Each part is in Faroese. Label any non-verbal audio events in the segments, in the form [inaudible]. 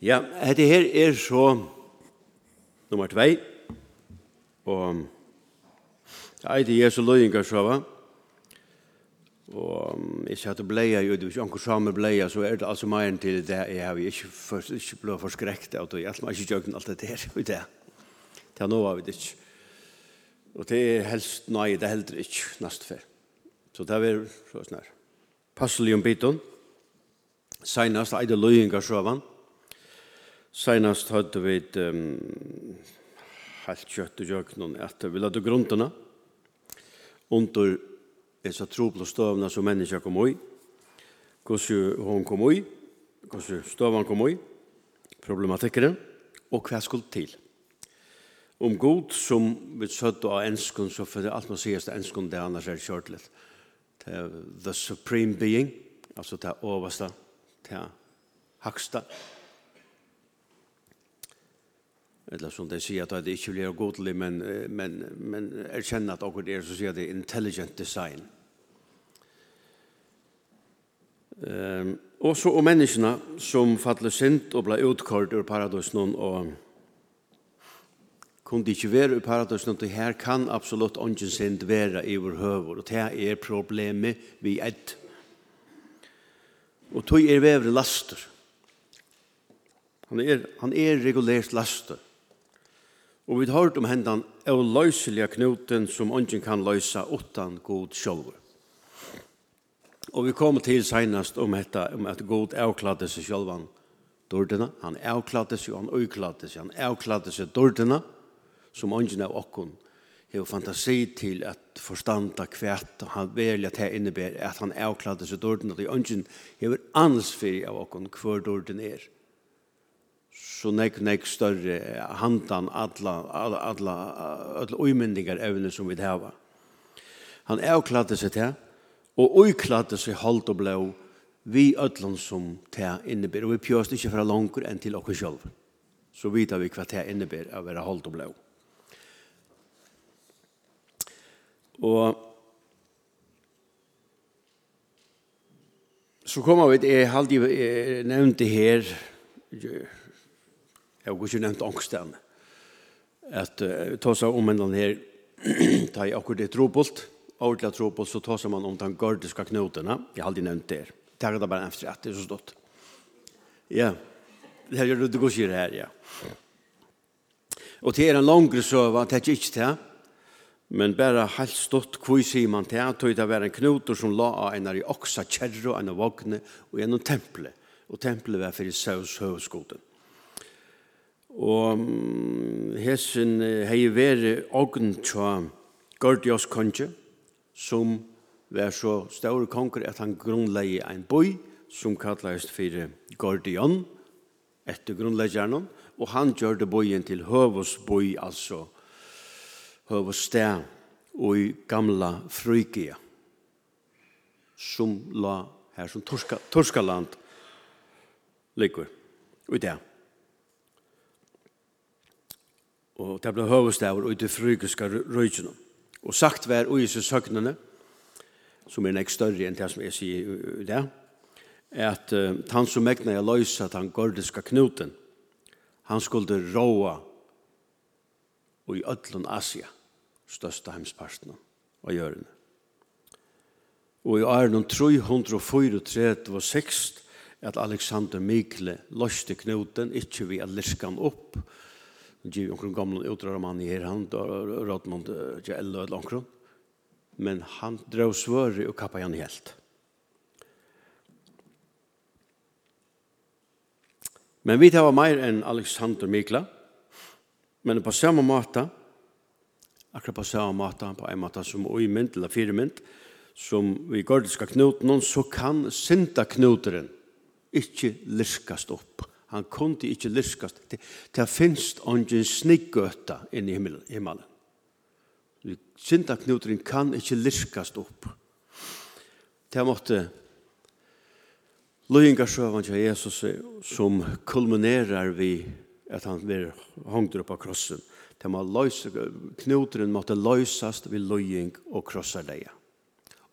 Ja, dette her er så nummer 2. Og det er det Jesu så va. Og jeg sier at bleia, jo, hvis anker samer bleia, så er det altså meir til det jeg har ikke, for, ikke blå forskrekt av det. Jeg har ikke gjort alt det her i det. Det er noe av det ikke. Og det er helst, nei, det er heller ikke neste fer. Så det er så her. Passelig om biten. Seinast eide løyingar sjøvann. Senast hadde vi et um, helt kjøtt og jøknen etter. Vi lade grunnene under disse troble støvene som mennesker kom i. Hvordan hun kom i, hvordan støvene kom i, problematikkene, og hva skulle til. Om god som vi søtte av enskene, så for det alt man sier til enskene, det annars er kjørt litt. Det er the supreme being, altså det overste, det hakste, det eller som de sier at det ikke blir godelig, men, men, men erkjenner at akkurat er, så sier det intelligent design. Um, og så om menneskene som fattelig sint og ble utkort ur paradosen og kunne ikke være ur paradosen og her kan absolutt ånden sint være i vår høver, og det er problemet vi er. Og tog er vevre laster. Han er, han er regulert laster. Og vi har hørt om hendan avløyselige knuten som ungen kan løysa utan god sjolver. Og vi kommer til senast om, dette, om at god avkladde seg sjolvan dårdena. Han avkladde seg, han øykladde seg, han avkladde seg dårdena, som ungen av okkon har fantasi til at forstanda kvært han velja at det innebærer at han avkladde seg dårdena, at ungen har ansfyrir av okkon hver dården er så nek nek større handan alla, alla, alla, alla umyndingar evne som vi hava. Han avkladde seg til, og uikladde seg halt og blå, vi ötlun som te inneber Og vi pjøst ikkje fra langer enn til okkur sjálv. Så vita vi hva te inneber av vera halt og blå. Og så kommer vi til, jeg, jeg nevnte her, Jeg har ikke nevnt angsten. At uh, ta seg om en her, [clears throat] ta i akkurat det trobult, ordentlig trobult, så ta seg man om den gordiska knotene. Jeg har aldri nevnt det. Det er bare efter at det er så stått. Ja, det her gjør det går her, ja. Og til er en langre søva, det er ikke det, men bare helt stått hvor sier man til, tog det var en knoter som la av en i oksa kjerro, en av vogne og gjennom tempelet. Og tempelet var for i Saus høvskoden. Og hesen hei veri ogn tja Gordios konge, som var så større konger at han grunnleie ein boi, som kallast fyrir Gordion, etter grunnleggjerne, og han gjør det boien til Høvås boi, altså Høvås sted, og i gamla Frygia, som la her som Torskaland ligger. Og i det. og det ble høvestavur ut i frygiska røykjene. Og sagt var ui seg søgnene, som er nek større enn det som jeg sier i det, at uh, han som megna jeg løysa den gordiska knuten, han skulle råa i öllun Asia, størsta heimsparten av hjørne. Og i åren 334 og 6 at Alexander Mikle løste knuten, ikkje vi er liskan opp, giv onkel gamla utra man i her han Rodmond Jello eller onkel. Men han drog svör och kappa han helt. Men vi tar mer än Alexander Mikla. Men på samma måte, akkurat på samma måte, på en måte som i mynd eller fire mynd, som vi gordiska noen, så kan synda knoteren ikke lyskast opp. Han kunde ikke lyskast. Det, det finnes ingen sniggøtta inne i himmelen. himmelen. Kan ikke lyskast opp. Det måtte løyingarsøvan til Jesus som kulminerar vi at han blir hongt upp av krossen. Det må løyse, knutren måtte løysast ved løying og krossar krossarleia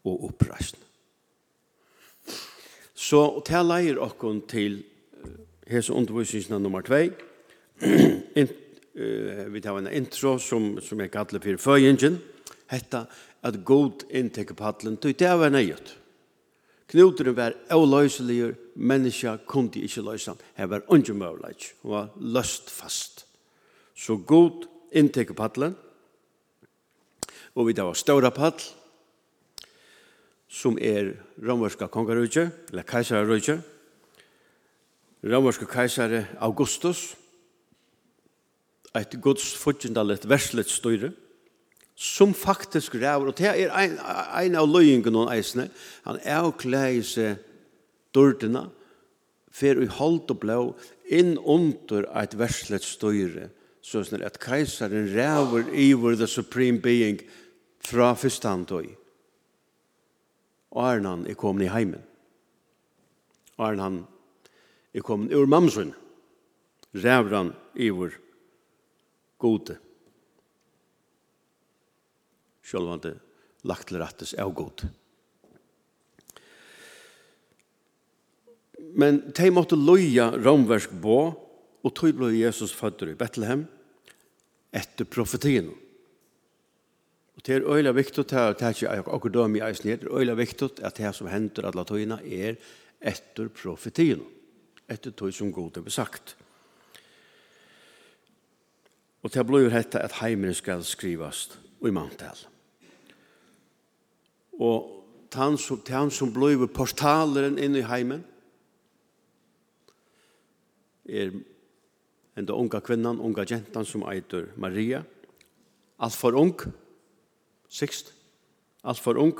og oppreisn. Så det leier okkon til hese undervisningen nummer 2. [clears throat] In, uh, vi tar en intro som, som jeg kallar for føyingen. Hetta at god inntekke pallen tog det var nøyet. Knuteren var avløseligur, menneska kunde ikkje løysa han. Her var unge møvleik, hun var løst fast. Så god inntekke pallen og vi tar ståra pall som er romerska kongarudje, eller kajsararudje, romerske keisare Augustus, eit gods fudgjendalet verslet styre, som faktisk ræver, og det er ein, ein av løyingen noen eisne, han er å klæge seg dørdina, fer i hold og blå, inn under eit verslet styre, så at keisaren ræver iver the supreme being fra fyrstandøy. Og Arnan er kommet i heimen. Arnan er kommet ur mamsun, rævran ivor gode. Sjølvande lagt til rattes er god. Men de måtte loja romversk bå, og tog ble Jesus fødder i Bethlehem etter profetien. Og det er øyla viktig, det er ikke akkurat døm i eisen, det er øyla viktig at det som hender alle tøyene er etter profetien. Og etter tog som god er besagt. Og det blir hette at heimen skal skrivast i mantel. Og han som, han som blir portaleren inn i heimen er enda unga kvinnan, unga jentan som eitur Maria. Alt for ung, sikst, alt for ung.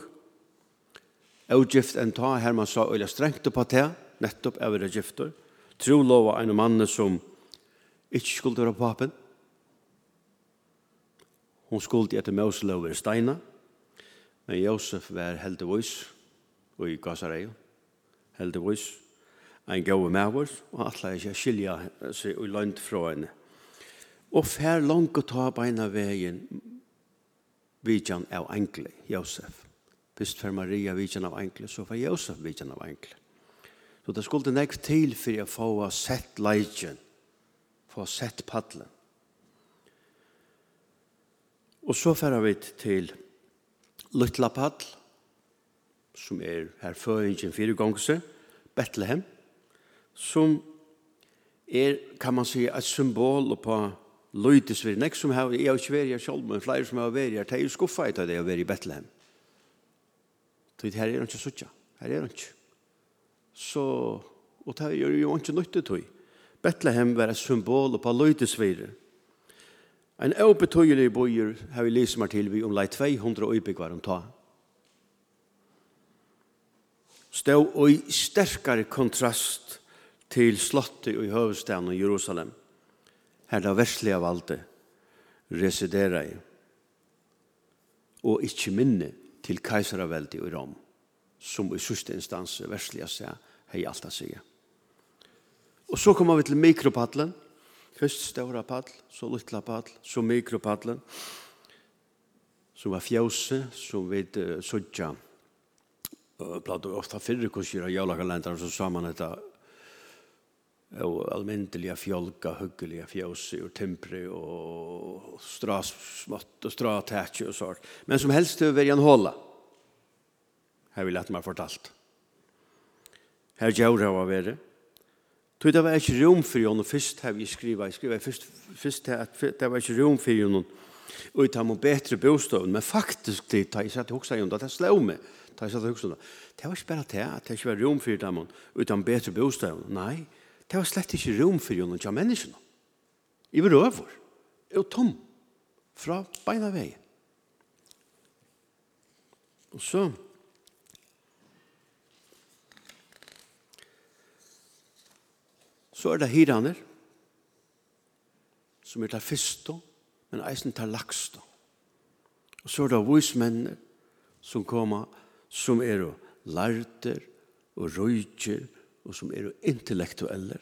Eugift en ta, her man sa øyla strengt på det, nettopp av vera gifter, tro lova en mann som ikke skulle være papen. Hon skulle etter Moselov være steina, men Josef var heldigvis, og i Gazareo, heldigvis, ein gode mævur, og atla ikke skilja seg og lønt fra henne. Og fær langt å ta beina vegin vidjan av enkle, Josef. Hvis fær Maria vidjan av enkle, så fær Josef vidjan av enkle. Så det skulle nekk til for å få sett leitjen, få sett paddelen. Og så færer vi til Lutla paddel, som er her føringen fire ganger, Bethlehem, som er, kan man si, et symbol på Løytesvir, nek som har, jeg har ikke vært her selv, men flere som har vært her, det er jo skuffa etter det å være i Bethlehem. Så her er han ikke suttja, her er han ikke så, og det gjør jo ikke nytte tog. Betlehem var et symbol på løytesvire. En åbetøyelig bøyer har vi lyst meg til vi om lei 200 øybyggvar om ta. Stå og i sterkare kontrast til slottet i høvestaden i Jerusalem. Her det verslige valde residerer i. Og ikke minne til keiserveldet i Rom som i sørste instans versliga seg hei alt å sige. Og så kommer vi til mikropadlen. Først større padl, så lytte padl, så mikropadlen. Som var fjøse, som vi uh, sudja. Uh, Platt og ofta fyrir kursyra jævlakalendar, så sa man dette og almindelige fjolka, hyggelige fjøse og timpre og strasmått og stratætje og sånt. Men som helst til å være en håla har vi lett meg fortalt. Her gjør det å være. Tog det var ikke rom for henne, først har vi skrivet, jeg skriver først, først at det var ikke rom for henne, og jeg tar meg bedre bostøvn, men faktisk det, da jeg satt og hoksa henne, det slår slå meg, da jeg satt og hoksa henne, det var ikke bare det, at det ikke var rom for henne, utan bedre bostøvn, nei, det var slett ikke rom for henne, til menneskene. Jeg var over, jeg var tom, fra beina veien. Og så, Så er det hiraner, som er det første, men eisen tar lakst. Og så er det vismennene, som kommer, som er larter og røyker, og som er intellektuelle.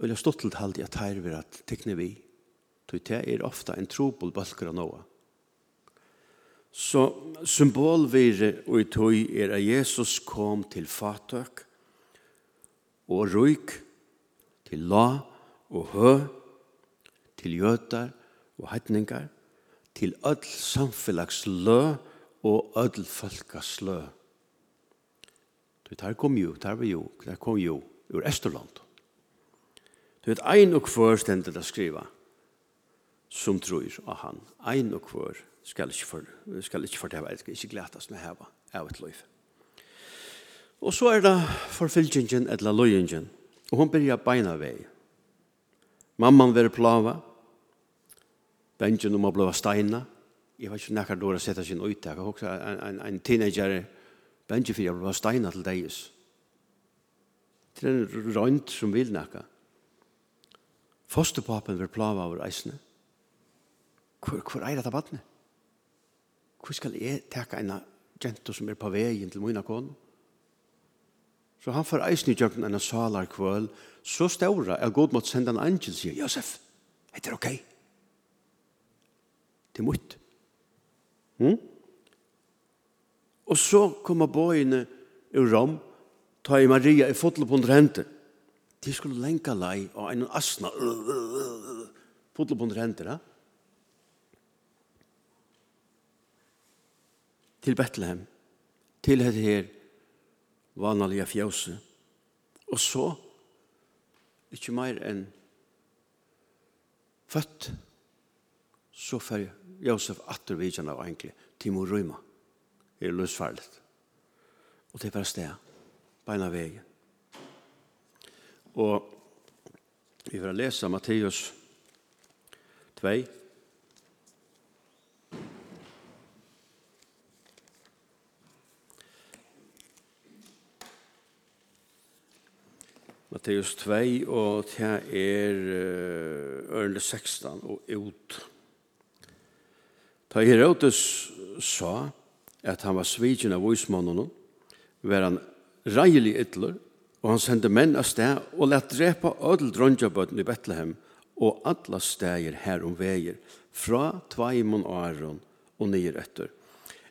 Og jeg har stått til halde at her vil at tekne vi, tog det er ofta en trobol balker av noe. Så symbolvire og i tog er at Jesus kom til fatøk, og røyk, til la og hø, til jøtar og heitningar, til öll samfélagslø og öll folkaslø. Du, der kom jo, der var jo, der kom jo ur Østerland. Du vet, ein og kvør stendet å skriva som tror av han. Ein og hver skal ikke, for, skal ikke fortelle, skal ikke glætas med heva av et løyfe. Og så er det forfylkingen eller løyingen. Og hun byrja beina vei. Mamman var plava. Benjen om å bli steina. Jeg vet ikke nekker dår å sette sin uttak. Jeg husker en, en, en teenager Benjen fyrir bli steina til deg. Det er en rønt som vil nekker. Fosterpapen var plava over eisene. Hvor, hvor er dette vattnet? Hvor skal jeg teka en jento som er på veien til mine konen? Så han får eisen i jøkken enn salar kvøl, så ståra er god mot sende en angel, sier Josef, er det ok? Det er mutt. Mm? Og så kommer bøyene i Rom, ta i Maria i fotel på under henter. De skulle lenka lei og en asna, fotel på under henter, ja? Til Bethlehem, til dette her, vanlige fjøse. Og så, ikke mer enn født, så fer Josef atter vidjan av enkle, Timur Røyma, er løsferdet. Og det er bare sted, beina veien. Og vi får lese Matteus 2, Matteus 2 og det er ørende 16 og ut. Da Herodes sa at han var svigen av vismannen, var han reilig ytler, og han sendte menn av sted og lett drepa ødel dronjabøten i Betlehem og alla steder her om veier, fra Tvaimon og Aron og nye etter.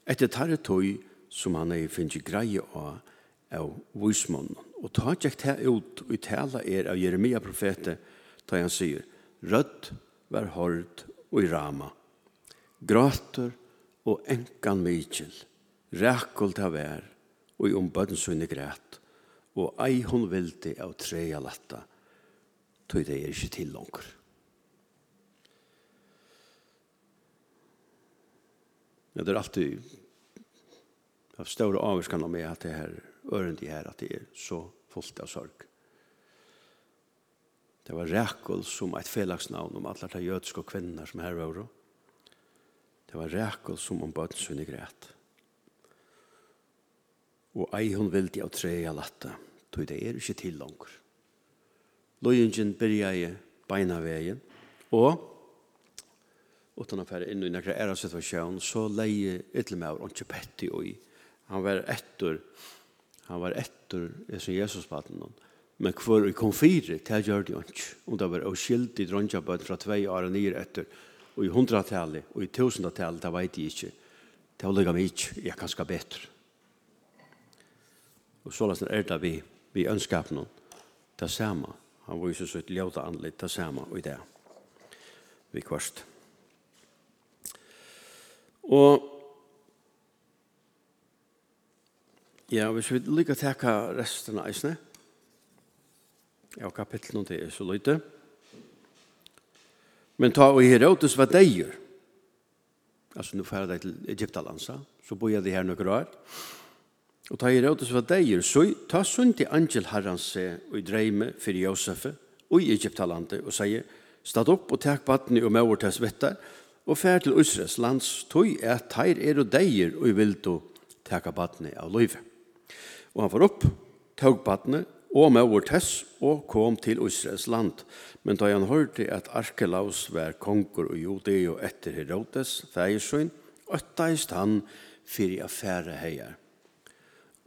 Etter tarretøy som han er finnes greie av av vismannen. Og ta tjekk det ut og tala er av Jeremia profetet, da han sier, Rødt var hård og i rama, Grater og enkan mykjel, rækkolt av vær, og i ombødnsunne græt, og ei hon vildi av treja latta, tog det er ikke til langer. Ja, det er alltid av større avskan om jeg at det her øren de her at det er så fullt av sorg. Det var Rekul som et felagsnavn om alle de jødiske kvinner som her var. Det var Rekul som om bøtten græt. Og ei hun vildi av treia latta, tog det er ikke til langer. Løyingen byrja i beina veien, og utan affär inn i nekra æra situasjon, så leie ytlemøver, ikke petti og i. Han var etter Han var etter som Jesus baden hon. Men kvar i konfire, det gjør det jo ikke. Og det var oskyldig dronjabøten fra tvei år og nye etter. Og i hundratallet og i tusendatallet, det vet jeg ikke. Det var lykke meg ikke, jeg kan ska betre. Og så lasten er det vi, vi ønskap noen. Det samme. Han var jo så et ljøte anlitt, det samme og i det. Vi kvarst. Og Ja, hvis vi lykker til hva resten av eisene, ja, kapitlet det er så lite. Men ta og Herodes var gjør. Altså, nå færer deg til Egyptalandsa, så bor jeg det her noen år. Og ta Herodes var gjør, så ta sunn til Angel Herren se og i dreime for Josef og i Egyptalandet og sier, stad opp og takk vattnet og møver til svettar, og fær til Israels lands, tog er teir er og deir og i vil du vattnet av løyve. Og han får opp, tog badne, og med over tess, og kom til Israels land. Men da han hørte at Arkelaus var konger og judeo etter Herodes, feiersøyn, øttaist han fyrir affære heier.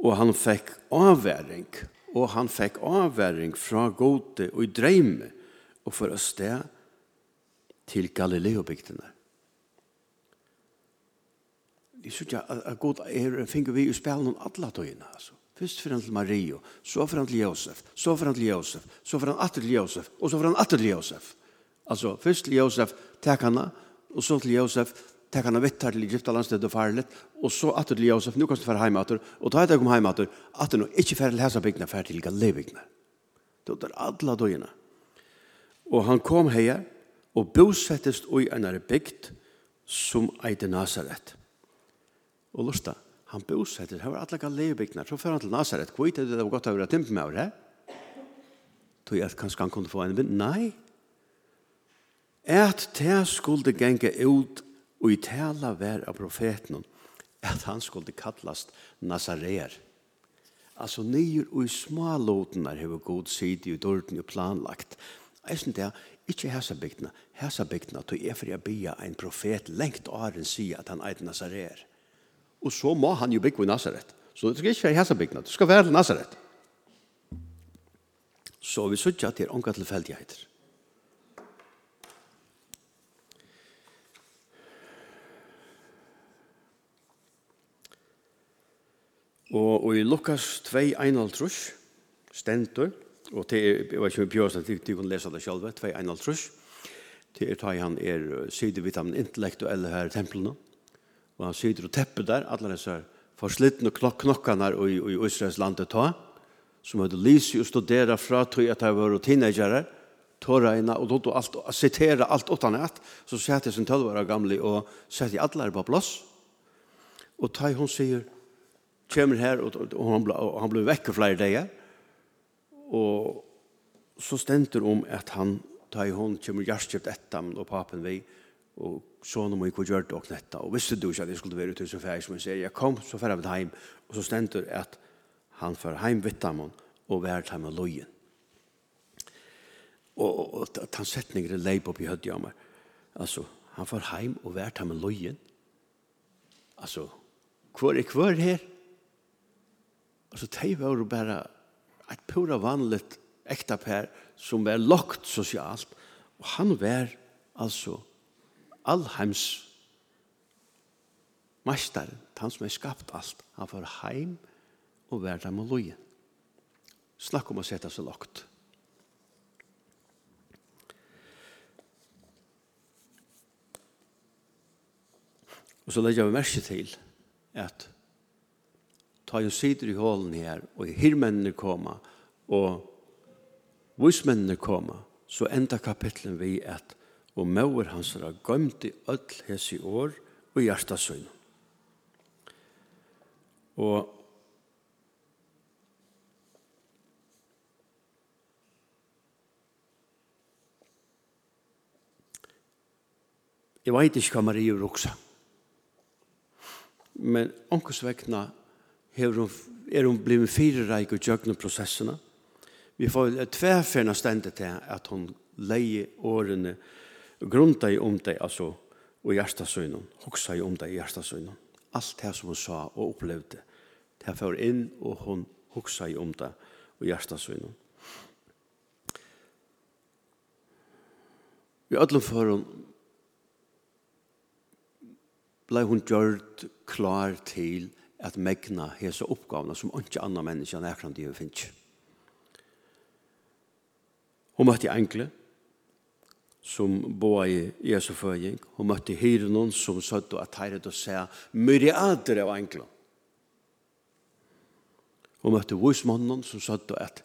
Og han fikk avværing, og han fikk avværing fra gode og i dreime, og for å sted til Galileo-bygdene. Det er ikke at god er finner vi i spelen om alle tøyene, altså. Først fyrir han til Maria, så fyrir han til Josef, så fyrir han til Josef, så fyrir han atter til Josef, og så fyrir han atter til Josef. Altså, først til Josef, tek hana, og så til Josef, tek hana vitt her til Egypta landstedet og farlet, og så atter til Josef, nu kan du fære heimater, og ta etter kom heimater, atter nå, ikke fære til bygna, fære til Galebygdene. Det var alle døgene. Og han kom her, og bosettest i en bygd som eit Nazaret. Og lusta, han bosetter. Han var alla Galilebyggnader. Så för han til Nazaret. hvor er det det var godt å være timpa med det. Tog jeg at kanskje han kunne få en vind. Nei. Att det skulle genge ut og i tala vær av profeten. at han skulle kallast Nazareer. Altså nyer og i små låten där hur god sida i dörren og planlagt. Jeg synes det er ikke hesa bygdene, hesa bygdene, tog jeg for jeg bia en profet lengt åren sier at han eit Nazareer. Og så må han jo bygge i Nazaret. Så det skal ikke være hæsa byggna, det skal være Nazaret. Så vi sørger at det er ånka tilfeldigheter. Og, og i Lukas 2, 51, stendur, og til, jeg vet ikke om Bjørsen, at de kunne lese det selv, 2, 51, det er tar han er sidevitamin intellektuelle her i templene, og og han sitter og tepper der, alle disse forslittende knok knokkene i, i Israels landet ta, som hadde lyst og studere fra tog at jeg var teenagere, tåra ina og låt alt, citera alt åttan et, så sette jeg sin tølvare gamle og sette jeg alle på plass. Og ta hun sier, kommer her, og, og, han, ble, og han ble vekk flere dager, og så stender om at han, ta hun kommer hjertskipt etter og papen vi, og så nå må jeg gjøre det og knette. Og visste du ikke at jeg skulle være ute som ferdig som jeg sier, jeg kom, så ferdig med heim, og så stender at han fer hjem vidt ham og vært heim med løyen. Og, og, og den setningen er leip opp i høyde av meg. Altså, han fer hjem og vært heim med løyen. Altså, hvor er hver her? Altså, de var jo bare et pura vanligt ekta per som var lagt sosialt, og han var altså allheims mestaren, han som har skapt alt, han var heim og verda med lojen. Snakk om å sette seg lagt. Og så legger vi merke til at ta jo sider i hålen her, og hirmennene koma, og vismennene koma, så enda kapitlen vi at og mauer hansara gømdi öll hesi år og hjarta. Og Jeg vet ikke hva Marie ruksa. Men onkurs vekna hun, er hun blivit fire reik og jøgna prosessene. Vi får tverferna stendet til at hun leie årene og grunda i om det, altså, og hjertasøgnen, hoksa i om det i hjertasøgnen. Alt det som hun sa og opplevde, det får inn, og hun hoksa i om det og i hjertasøgnen. Vi ødlom for hun blei hun gjørt klar til at megna hese oppgavene som ikke andre mennesker nekrande i hun finnes. Hun møtte enkle, som boa i Jesu føying, [laughs] og møtte hyre som søtte at her å se myriader av engler. Og møtte vismannen som søtte at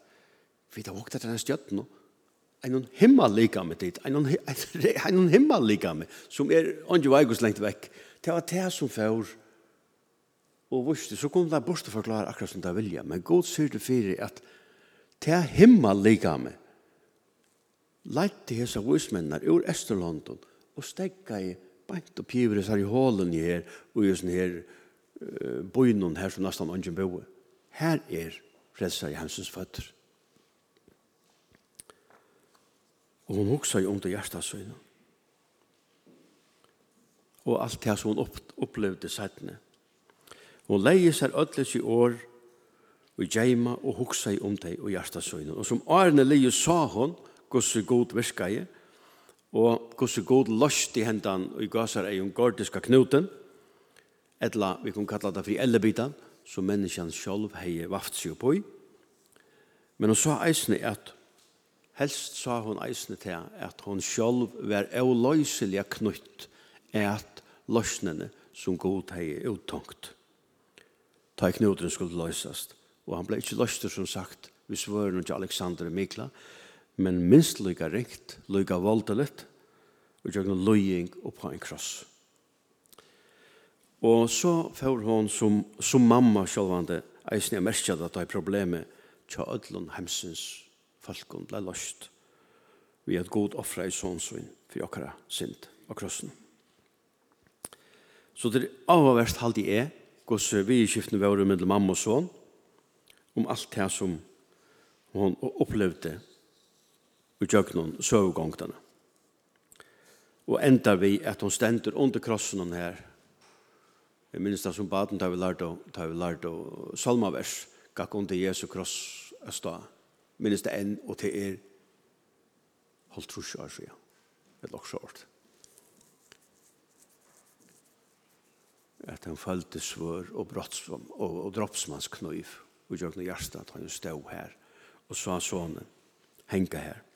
vi har voktet denne stjøtten, en himmel lika med dit, en himmel lika med, som er andre veikos lengt vekk. Det var det som før, og visste, så kom det bort og forklare akkurat som det vilja, men god sier det fyrir at det himmel lika med, leitte hese vismennar ur Østerlondon og stegga i bænt og pivres her i hålen i her og i sånn her uh, bøynon her som nesten ungen boe. Her er frelser i hansens føtter. Og hun hoksa i under hjertet søgna. Og alt det som hun opp, opplevde sættene. Hun leie seg ødles i år og gjeima og hoksa i om deg og hjertet. Og som Arne leie sa hun, hvordan god virka i, og hvordan god løst i hendan i gasar er jo gordiska knuten, etla vi kan kalla det for ellebita, som menneskene selv har vaft seg på i. Men hun sa eisne at, helst sa hun eisne til at hun selv var euløyselige knutt at løsnene som god har uttungt. Ta i knuten skulle løsast, og han ble ikke løster som sagt, vi svører til Alexander Mikla, men minst lykka rikt, lykka voldeligt, og gjør noen løying på en kross. Og så får hon som, som mamma sjølvande eisen jeg merker at det er problemet til ødlån hemsens folkene ble løst vi et god offra i sånsvinn for okkara synd og krossen. Så det er avhverst halde er, gos vi i skiftene våre med mamma og sånn, om alt det som hon opplevde og gjøknon søvgångtene. Og endar vi at hon stender under krossen hon her. Jeg minnes det som baden tar vi lært og, tar vi lært og salmavers, gakk under Jesu kross østa. Minnes det enn og til er holdt trus år siden. Et loksa år. At han følte svør og brottsvom og, og droppsmannsknøyv og gjøknon hjertet at han stod her og sa sånne, henga her.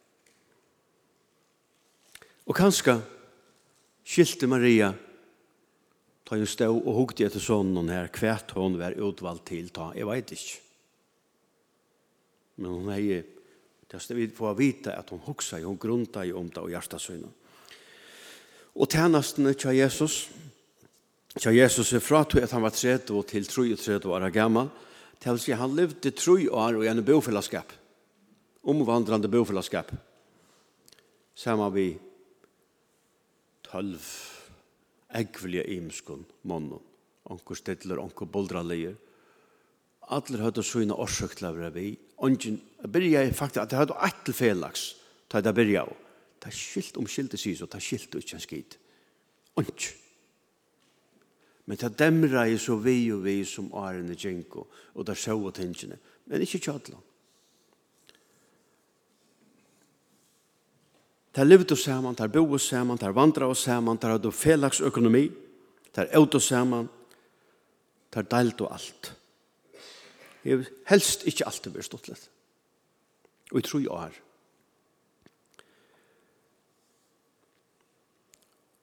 Og kanskje skilte Maria ta jo stå og hugte etter sånn her, kvært hon var utvalgt til ta, jeg vet ikke. Men hun er det er vi får vite at hun hugsa, hun grunta i om det og hjertasøyna. Og tjenestene til Jesus, til Jesus er fra til at han var 30 og til 33 år gammel, til å si han levde 3 år og i bofellesskap, omvandrande bofellesskap, sammen vi tølv ekvelige imskun månen. Onkur stedler, onkur boldraleier. Atler høyde søyna orsøk til å være vi. Ongen, jeg byrja faktisk at jeg høyde ett til felaks, ta jeg da byrja av. Ta skilt om skilt i sys, og ta skilt ut kjens skid. Ongen. Men ta demra i så vi og vi som årene gjenko, og ta sjå og tingene. Men ikkje kjadlan. Der levde sammen, der boe sammen, der vandra sammen, der hadde felags økonomi, der auto sammen, der deilt og alt. Jeg helst ikke alt det blir stått litt. Og jeg tror jeg er.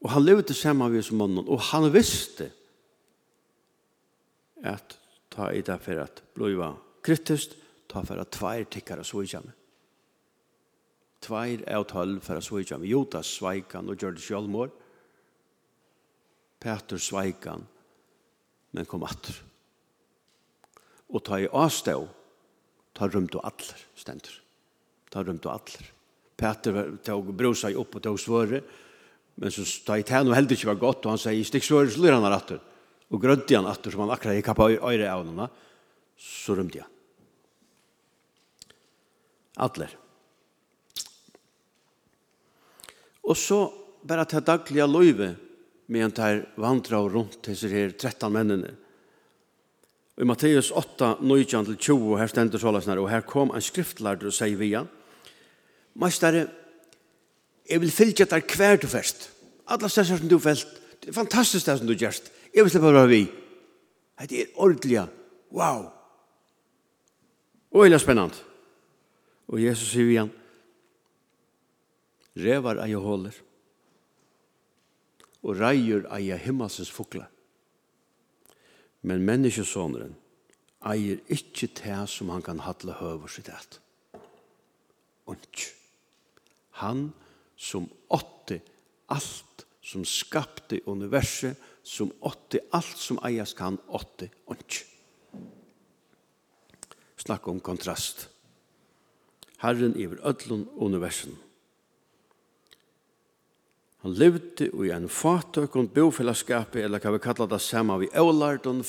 Og han levde sammen vi som mannen, og han visste at ta i det for at bliva kritisk, ta for at tvær tikkere så i kjemmet. Tveir av tolv for å svika med Jotas sveikan og Gjørdes Kjolmår. Peter sveikan, men kom atter. Og ta i avstå, ta rumt og atler, stendur. Ta rumt og atler. Peter tog brosa i opp og tog svøre, men så ta i tæn og heldig ikke var godt, og han sier, stikk svøre, så lyr han atter. Og grødde han atter, som han akkurat gikk på øyre av henne, så rymte han. Atler. Atler. Og så bare til daglige løyve med en der vandra rundt disse her 13 mennene. Og I Matteus 8, 19-20, her stender så løsner, og her kom en skriftlærd og sier via, Meistare, jeg vil fylke der hver du først. Alle stesser som du felt, det er fantastisk det som du gjørst. Jeg vil slippe å være vi. Det er ordentlig. Wow. Og det er spennende. Og Jesus sier vi igjen, revar eie håler, og reier eie himmelsens fukle. Men menneskesåneren eier ikkje det som han kan hatle høver sitt et. Og Han som åtte alt som skapte universet, som åtte alt som eies kan åtte og Snakk om kontrast. Herren iver ødlun universen. Han levde i en fatøk og bofellesskap, eller hva vi kallar det samme, vi avlarden,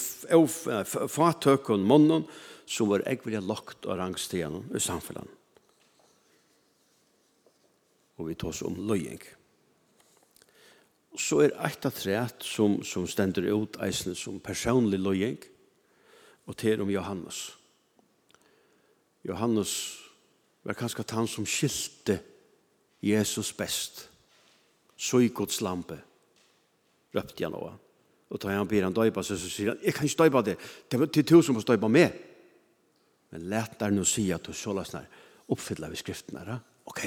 og månen, som var jeg lagt og rangstenen i samfunnet. Og vi tar oss om løying. Så er eit av treet som, som stender ut eisen som personlig løying, og til om Johannes. Johannes var kanskje han som skilte Jesus best så i Guds lampe, røpte jeg nå. Og da han ber han døypa, så sier han, jeg kan ikke døypa det, det er til som må døypa med. Men let der nå si at du så la snar, oppfylla vi skriften her, ok.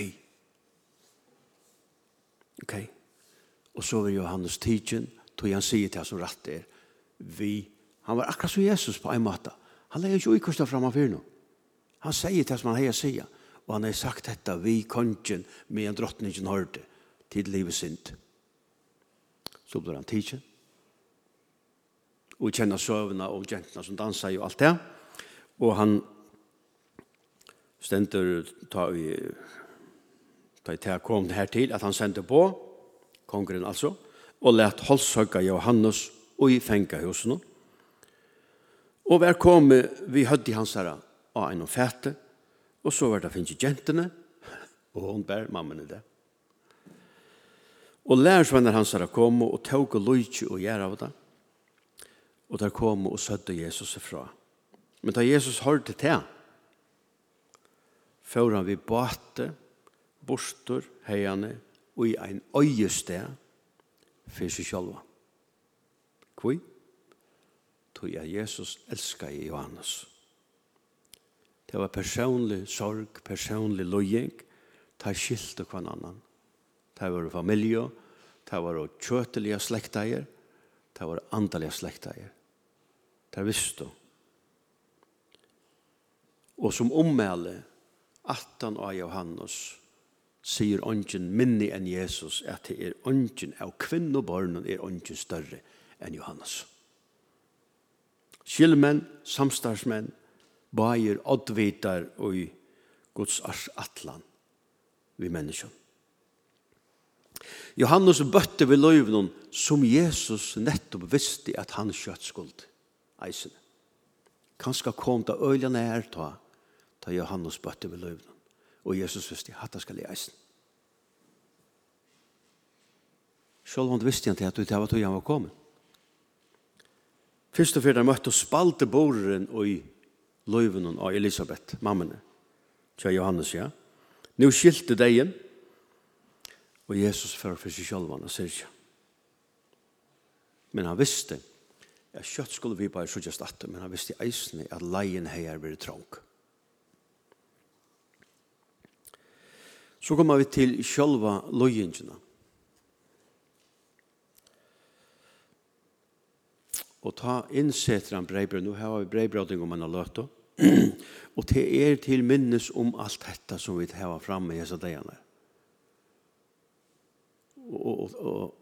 Ok. Og så vil Johannes tidsen, tog han sier til han som rett er, vi, han var akkurat som Jesus på en måte. Han legger ikke uikosta framfor nå. Han sier til han som han heier sier, og han har sagt dette, vi kongen med en drottningen hørte til livet sint. Så blir han tidsen. Og kjenner søvnene og jentene som danser og alt det. Og han stender ta i ta i ta kom det her til at han sendte på kongren altså og let holdsøkka Johannes og i fenga husene og vær kom vi hødde i hans herre av en og fæte og så var det finnes jentene og hun bær mammen i det Og lærersvenner hans har kommet og tog og lojtje og gjør av det. Og der kom og sødde Jesus ifra. Men da Jesus hørte til, før han vi bate, bostor, heiane, og i ein øyeste, for seg selv. Hvor? Tog jeg Jesus elsker i Johannes. Det var personlig sorg, personlig lojeng, ta skilt og hva annan det var familie, det var kjøtelige slekteier, det var andalige slekteier. Det visste du. Og som ommelde, attan av Johannes, sier ånden minni enn Jesus, at det er ånden av kvinne og barnen er ånden større enn Johannes. Kjellmenn, samstarsmenn, bager, oddvitar og i Guds ars atlan vi menneskene. Johannes bøtte ved løyvnen som Jesus nettopp visste at han kjøtt skuld. Eisen. Kanskje kom det øyla nær ta, ta Johannes bøtte ved løyvnen. Og Jesus visste at han skal i eisen. Selv om visste han til at det var tog han var kommet. Først og fyrir møtte og spalte boren og i løyvnen av Elisabeth, mammene. Tja Johannes, ja. Nå skilte degen, Og Jesus fører for seg selv han sier ikke. Men han visste at kjøtt skulle vi bare sørge statte, men han visste eisene at leien heier blir trång. Så kommer vi til sjølva løyingene. Og ta innsetter han breibre. Nå har vi breibrødning om han har løtt og det er til minnes om alt dette som vi har framme i disse dagene og, og,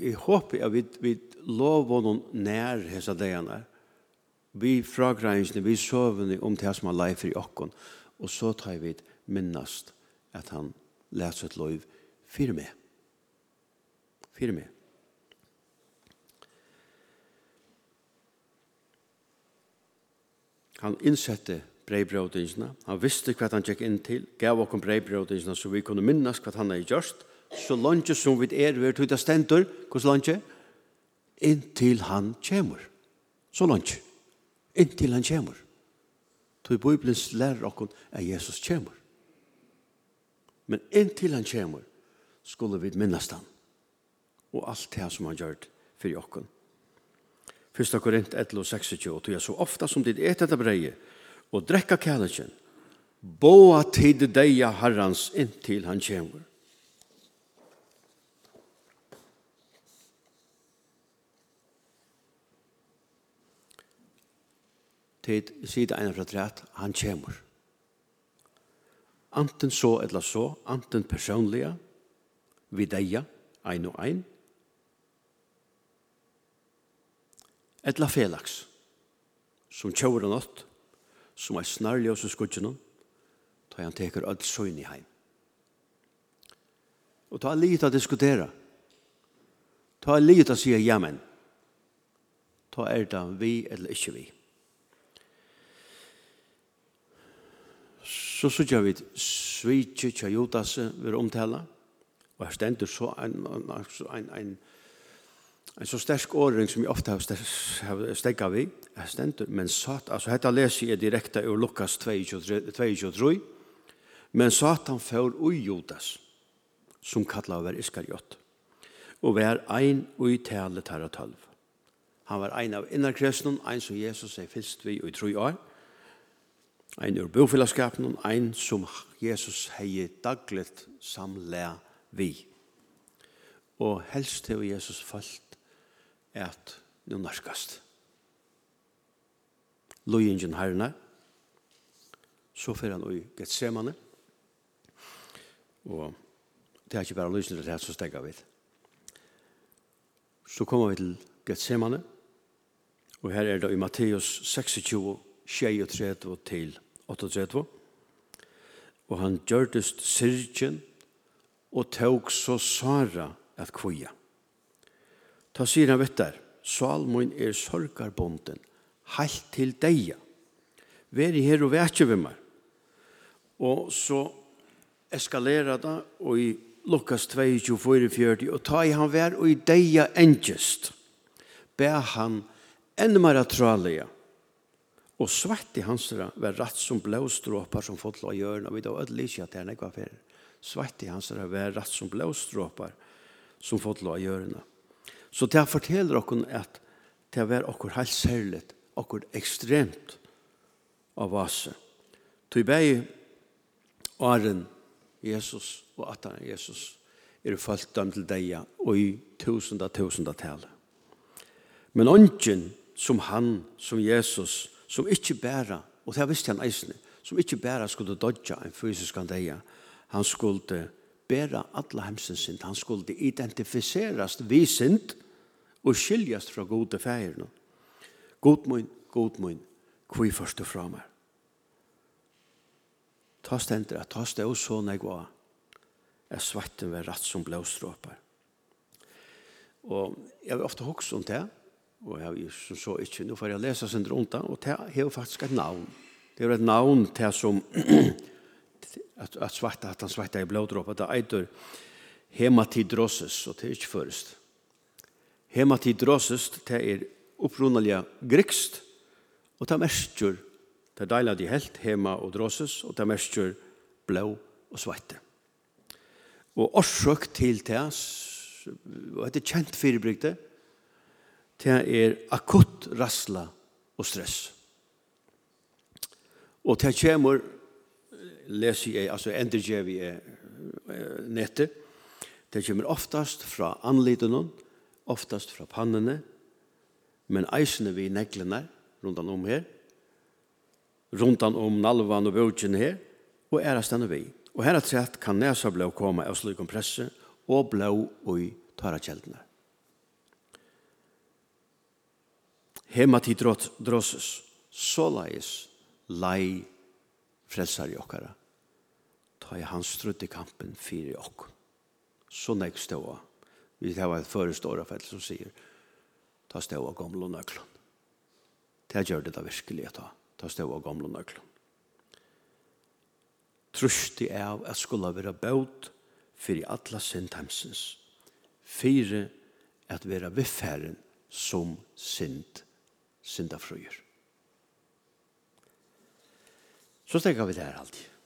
jeg håper at vi, vi lover noen nær hese dagene. Vi fragrensene, vi søvende om det som er leif i okken. Og så tar vi minnast at han leser et lov for meg. For meg. Han innsette brevbrødisene. Han visste hva han gikk inn til, gav oss brevbrødisene, så vi kunne minnas hva han hadde gjort. Så langt som vi er, vi er tog det stendur, hos langt, inntil han kommer. Så langt, inntil han kommer. Så i Bibelen lærer oss at Jesus kommer. Men inntil han kommer, skulle vi minnes han. Og alt det som han gjør for oss. Fyrsta Korint 11 og 26, og tog jeg så ofta som dit et etter breie, og drekka kærleiken. Boa tid deia Herrans inntil han kjemur. Tid sida einar fra træt, han kjemur. Anten så eller så, anten personliga, vi deia, ein og ein, etla felaks, som tjóra nått, som er snarlig hos skudgene, da han teker alt søgn i heim. Og ta litt å diskutere. Ta litt å si jamen. Ta er det vi eller ikke vi. Så sørger vi svitje tja jodas vi omtala. Og her stender så en, en, en, en En så sterk åring som jeg ofte har stegget vi, er stendur, men sat, altså dette leser jeg direkte ur Lukas 22-3, men satan får ui Judas, som kallar var Iskariot, og var ein ui tale tar og tølv. Han var ein av innerkrestnen, ein som Jesus er fyrst vi i tru år, ein ur bofellesskapen, ein som Jesus hei dagligt samle vi. Og helst til Jesus falt at nu norskast. Løyingen herrene, så fyrir han i Getsemane, og det er ikke bare løsning til det som stegger vi. Så kommer vi til Getsemane, og her er det i Matteus 26, 23 til 38, og han gjørtest syrkjen og tåg så Sara at kvoja. Ta sier han vettar, salmoin er sorgarbonden, heilt til deia. Veri her og vekje vi meg. Og så eskalera det, og i Lukas 22, 44, og ta i han vær, og i deia engest. Be han enn mer atralia, og svett i hans var rett som blåstråpar som fått la og vi da ødelig ikke at det er nekva fyrir. Svett i hans var rett som blåstråpar som fått la gjørna. Så det forteller dere at det var dere helt særlig, dere ekstremt av vase. Tog bæg åren Jesus og atan Jesus er fulgt dem til deg og i tusenda, tusenda tale. Men ånden som han, som Jesus, som ikke bæra, og det visste han eisne, som ikke bæra skulle dodja en fysisk han deg, han skulle bæra alla hemsens synd. Han skulle identifiserast vi synd og skiljast fra gode fægirna. God mun, god mun, kvi først du fra meg. Ta stendra, ta stendra, og så negva, er svarten ved ratt som blåstråpar. Og jeg har ofte hokst om det, og jeg har som så ikke, nå får jeg lese sin rundt, og det har faktisk et navn. Det er et navn til som at, at svarta, at han svarta i blådråpa, det eitur hematidrosis, og det er ikke først. Hematidrosis, det er upprunnelige grikst, og det mestjur det er deilig de helt, hema og drosis, og det merker blå og svarte. Og årsøk til det, og det er kjent firebrygte, det er akutt rassla og stress. Og det kommer leser jeg, altså endrer vi nettet. Det kommer oftast fra anlitene, oftast fra pannene, men eisene vi neglene rundt om her, rundt om nalvan og bøtjen her, og er stande vi. Og her er trett kan nesa blå komme av slik presse, og blå og i drossus so leis lei frelsar i okkara ta i hans strutt i kampen fyrir okk. Så nek ståa. Vi har et foreståra fett som sier, ta ståa gamle og nøklon. Det gjør det da virkelig ta. Ta ståa gamle nøklen. nøklon. Trusti av at skulle være bøt fyrir atla sindheimsens. Fyre at være viffæren som sint sindafrøyer. Så stekker vi det her alltid.